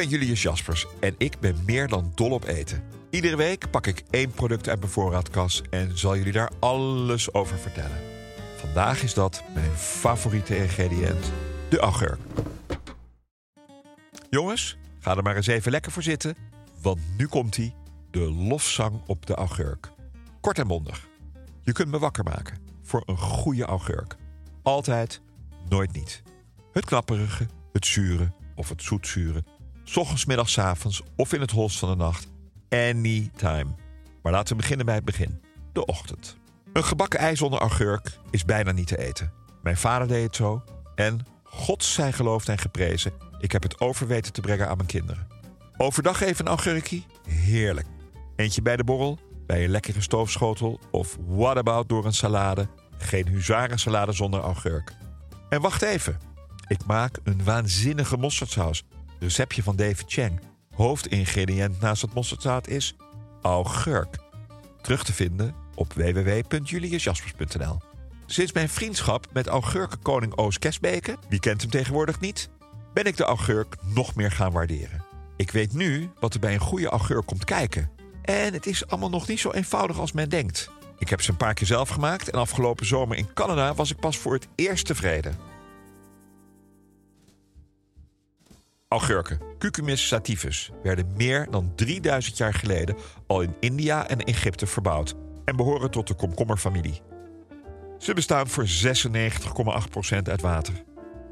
Ben Julius Jaspers en ik ben meer dan dol op eten. Iedere week pak ik één product uit mijn voorraadkas en zal jullie daar alles over vertellen. Vandaag is dat mijn favoriete ingrediënt, de augurk. Jongens, ga er maar eens even lekker voor zitten, want nu komt hij, de lofzang op de augurk. Kort en bondig. Je kunt me wakker maken voor een goede augurk. Altijd, nooit niet. Het knapperige, het zure of het zoetzure. 's ochtends, middags, avonds of in het holst van de nacht. Anytime. Maar laten we beginnen bij het begin. De ochtend. Een gebakken ei zonder augurk is bijna niet te eten. Mijn vader deed het zo. En, God zij geloofd en geprezen, ik heb het over weten te brengen aan mijn kinderen. Overdag even een augurkie? Heerlijk. Eentje bij de borrel, bij een lekkere stoofschotel of what about door een salade? Geen huzarensalade zonder augurk. En wacht even. Ik maak een waanzinnige mosterdsaus. Receptje van David Chang. Hoofdingrediënt naast het mosterdzaad is augurk. Terug te vinden op www.juliusjaspers.nl. Sinds mijn vriendschap met augurkenkoning Oos Kesbeke, wie kent hem tegenwoordig niet, ben ik de augurk nog meer gaan waarderen. Ik weet nu wat er bij een goede augurk komt kijken. En het is allemaal nog niet zo eenvoudig als men denkt. Ik heb ze een paar keer zelf gemaakt en afgelopen zomer in Canada was ik pas voor het eerst tevreden. Augurken, Cucumis sativus, werden meer dan 3000 jaar geleden al in India en Egypte verbouwd en behoren tot de komkommerfamilie. Ze bestaan voor 96,8% uit water.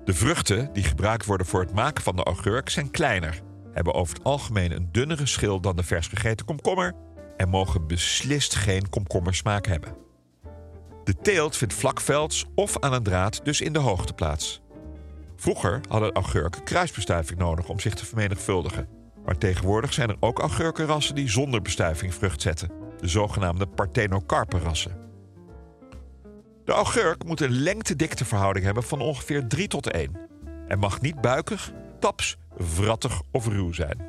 De vruchten die gebruikt worden voor het maken van de augurk zijn kleiner, hebben over het algemeen een dunnere schil dan de vers gegeten komkommer en mogen beslist geen komkommersmaak hebben. De teelt vindt vlakvelds of aan een draad dus in de hoogte plaats. Vroeger hadden augurken kruisbestuiving nodig om zich te vermenigvuldigen. Maar tegenwoordig zijn er ook augurkenrassen die zonder bestuiving vrucht zetten. De zogenaamde Parthenocarpen-rassen. De augurk moet een lengte-dikteverhouding hebben van ongeveer 3 tot 1. En mag niet buikig, taps, vrattig of ruw zijn.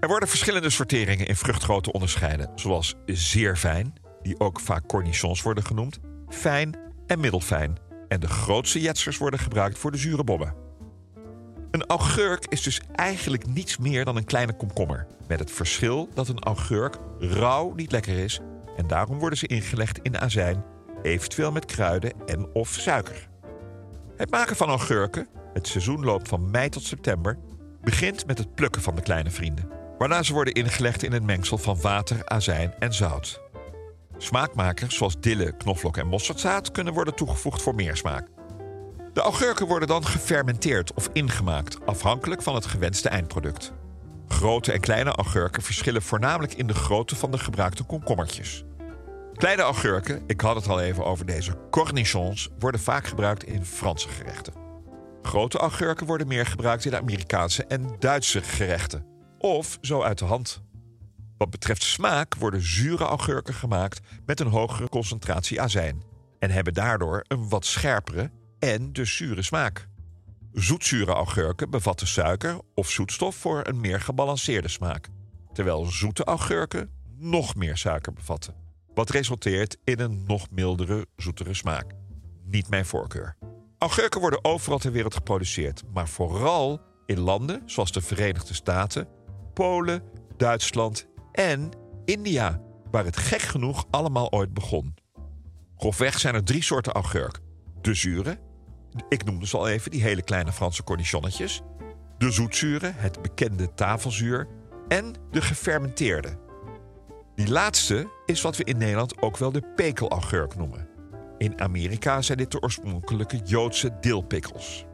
Er worden verschillende sorteringen in vruchtgrootte onderscheiden, zoals zeer fijn, die ook vaak cornichons worden genoemd, fijn en middelfijn. En de grootste jetsers worden gebruikt voor de zure bommen. Een augurk is dus eigenlijk niets meer dan een kleine komkommer. Met het verschil dat een augurk rauw niet lekker is en daarom worden ze ingelegd in azijn, eventueel met kruiden en of suiker. Het maken van augurken, het seizoen loopt van mei tot september, begint met het plukken van de kleine vrienden. Waarna ze worden ingelegd in een mengsel van water, azijn en zout. Smaakmakers zoals dille, knoflook en mosterdzaad kunnen worden toegevoegd voor meer smaak. De augurken worden dan gefermenteerd of ingemaakt, afhankelijk van het gewenste eindproduct. Grote en kleine augurken verschillen voornamelijk in de grootte van de gebruikte komkommertjes. Kleine augurken, ik had het al even over deze cornichons, worden vaak gebruikt in Franse gerechten. Grote augurken worden meer gebruikt in Amerikaanse en Duitse gerechten. Of zo uit de hand. Wat betreft smaak worden zure augurken gemaakt met een hogere concentratie azijn en hebben daardoor een wat scherpere en dus zure smaak. Zoetzure augurken bevatten suiker of zoetstof voor een meer gebalanceerde smaak, terwijl zoete augurken nog meer suiker bevatten, wat resulteert in een nog mildere, zoetere smaak. Niet mijn voorkeur. Augurken worden overal ter wereld geproduceerd, maar vooral in landen zoals de Verenigde Staten, Polen, Duitsland en India, waar het gek genoeg allemaal ooit begon. Grofweg zijn er drie soorten augurk: de zure, ik noemde ze al even, die hele kleine Franse cornichonnetjes. De zoetzure, het bekende tafelzuur. En de gefermenteerde. Die laatste is wat we in Nederland ook wel de pekelaugurk noemen. In Amerika zijn dit de oorspronkelijke Joodse dilpikkels.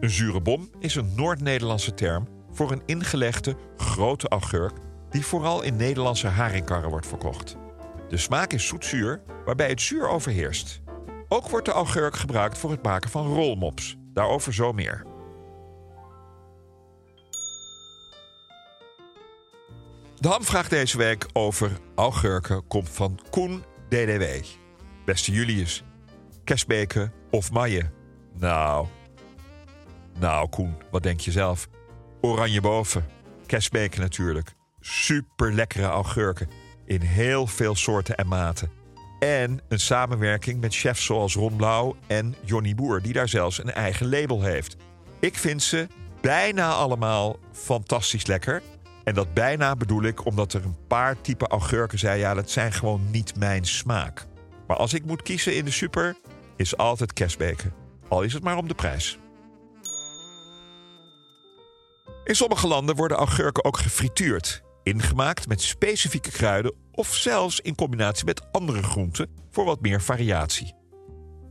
Een zure bom is een Noord-Nederlandse term voor een ingelegde grote augurk die vooral in Nederlandse haringkarren wordt verkocht. De smaak is zoetzuur, waarbij het zuur overheerst. Ook wordt de augurk gebruikt voor het maken van rolmops. Daarover zo meer. De hamvraag deze week over augurken komt van Koen DDW. Beste Julius, kerstbeken of maille? Nou, nou Koen, wat denk je zelf? Oranje boven, kerstbeken natuurlijk. Super lekkere augurken in heel veel soorten en maten. En een samenwerking met chefs zoals Ron Blauw en Johnny Boer, die daar zelfs een eigen label heeft. Ik vind ze bijna allemaal fantastisch lekker. En dat bijna bedoel ik omdat er een paar typen augurken zijn. Ja, dat zijn gewoon niet mijn smaak. Maar als ik moet kiezen in de super, is altijd kerstbeken. Al is het maar om de prijs. In sommige landen worden augurken ook gefrituurd, ingemaakt met specifieke kruiden of zelfs in combinatie met andere groenten voor wat meer variatie.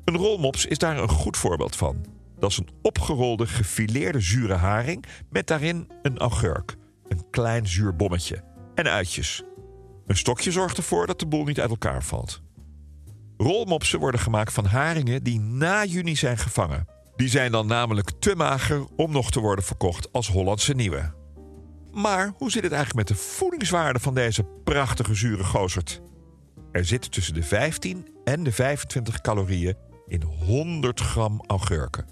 Een rolmops is daar een goed voorbeeld van. Dat is een opgerolde, gefileerde zure haring met daarin een augurk, een klein zuur bommetje en uitjes. Een stokje zorgt ervoor dat de boel niet uit elkaar valt. Rolmopsen worden gemaakt van haringen die na juni zijn gevangen. Die zijn dan namelijk te mager om nog te worden verkocht als Hollandse nieuwe. Maar hoe zit het eigenlijk met de voedingswaarde van deze prachtige zure gozerd? Er zitten tussen de 15 en de 25 calorieën in 100 gram augurken.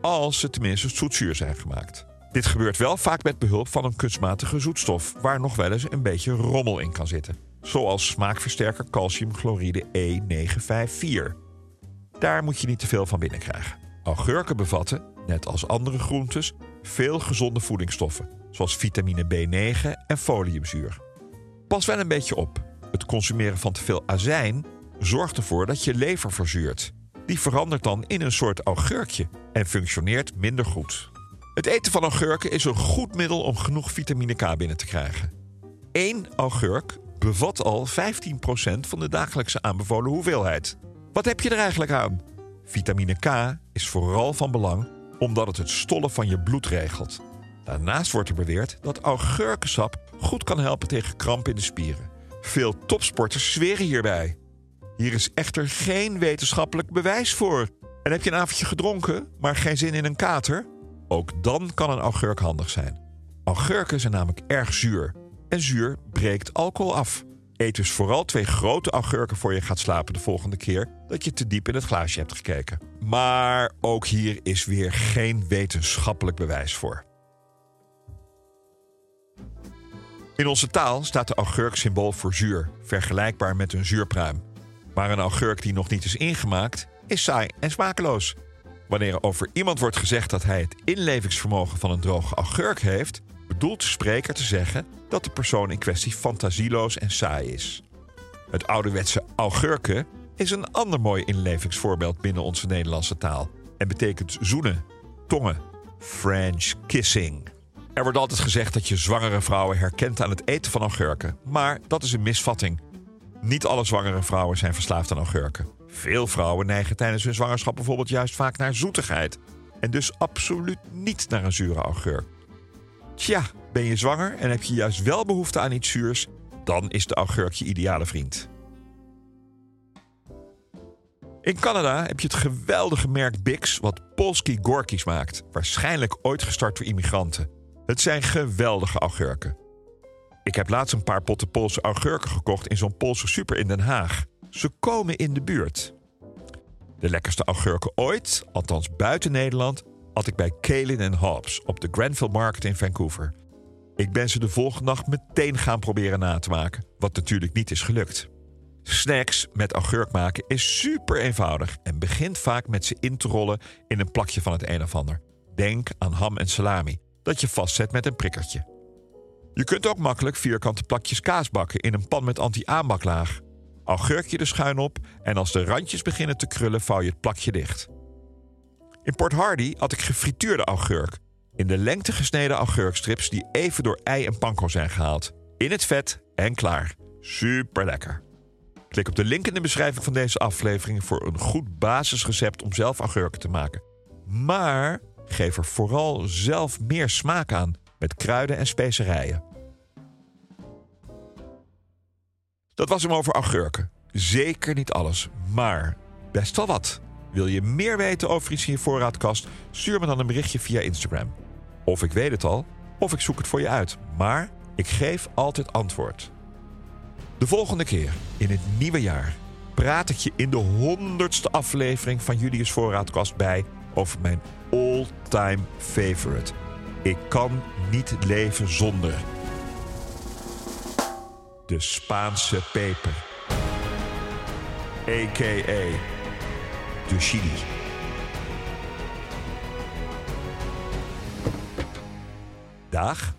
Als ze tenminste zoetzuur zijn gemaakt. Dit gebeurt wel vaak met behulp van een kunstmatige zoetstof, waar nog wel eens een beetje rommel in kan zitten. Zoals smaakversterker calciumchloride E954. Daar moet je niet te veel van binnenkrijgen. Augurken bevatten, net als andere groentes, veel gezonde voedingsstoffen, zoals vitamine B9 en foliumzuur. Pas wel een beetje op. Het consumeren van te veel azijn zorgt ervoor dat je lever verzuurt. Die verandert dan in een soort augurkje en functioneert minder goed. Het eten van augurken is een goed middel om genoeg vitamine K binnen te krijgen. Eén augurk bevat al 15% van de dagelijkse aanbevolen hoeveelheid. Wat heb je er eigenlijk aan? Vitamine K is vooral van belang omdat het het stollen van je bloed regelt. Daarnaast wordt er beweerd dat augurkensap goed kan helpen tegen kramp in de spieren. Veel topsporters zweren hierbij. Hier is echter geen wetenschappelijk bewijs voor. En heb je een avondje gedronken, maar geen zin in een kater? Ook dan kan een augurk handig zijn. Augurken zijn namelijk erg zuur. En zuur breekt alcohol af. Eet dus vooral twee grote augurken voor je gaat slapen de volgende keer dat je te diep in het glaasje hebt gekeken. Maar ook hier is weer geen wetenschappelijk bewijs voor. In onze taal staat de augurk symbool voor zuur, vergelijkbaar met een zuurpruim. Maar een augurk die nog niet is ingemaakt, is saai en smakeloos. Wanneer er over iemand wordt gezegd dat hij het inlevingsvermogen van een droge augurk heeft, bedoelt de spreker te zeggen dat de persoon in kwestie fantasieloos en saai is. Het ouderwetse augurken is een ander mooi inlevingsvoorbeeld binnen onze Nederlandse taal en betekent zoenen, tongen, French kissing. Er wordt altijd gezegd dat je zwangere vrouwen herkent aan het eten van augurken, maar dat is een misvatting. Niet alle zwangere vrouwen zijn verslaafd aan augurken. Veel vrouwen neigen tijdens hun zwangerschap bijvoorbeeld juist vaak naar zoetigheid en dus absoluut niet naar een zure augurk. Tja, ben je zwanger en heb je juist wel behoefte aan iets zuurs, dan is de augurk je ideale vriend. In Canada heb je het geweldige merk Bix wat Polski Gorkies maakt, waarschijnlijk ooit gestart door immigranten. Het zijn geweldige augurken. Ik heb laatst een paar potten Poolse augurken gekocht in zo'n Poolse super in Den Haag. Ze komen in de buurt. De lekkerste augurken ooit, althans buiten Nederland, had ik bij Kalin Hobbs op de Granville Market in Vancouver. Ik ben ze de volgende dag meteen gaan proberen na te maken, wat natuurlijk niet is gelukt. Snacks met augurk maken is super eenvoudig en begint vaak met ze in te rollen in een plakje van het een of ander. Denk aan ham en salami, dat je vastzet met een prikkertje. Je kunt ook makkelijk vierkante plakjes kaas bakken in een pan met anti-aanbaklaag. Augurkje er schuin op en als de randjes beginnen te krullen, vouw je het plakje dicht. In Port Hardy had ik gefrituurde augurk. In de lengte gesneden augurkstrips die even door ei en panko zijn gehaald. In het vet en klaar. Super lekker. Klik op de link in de beschrijving van deze aflevering voor een goed basisrecept om zelf augurken te maken. Maar geef er vooral zelf meer smaak aan met kruiden en specerijen. Dat was hem over augurken. Zeker niet alles, maar best wel wat. Wil je meer weten over iets in je voorraadkast? Stuur me dan een berichtje via Instagram. Of ik weet het al, of ik zoek het voor je uit. Maar ik geef altijd antwoord. De volgende keer, in het nieuwe jaar, praat ik je in de honderdste aflevering van Julius Voorraadkast bij over mijn all-time favorite. Ik kan niet leven zonder. De Spaanse peper. A.k.a. de chili. Dag.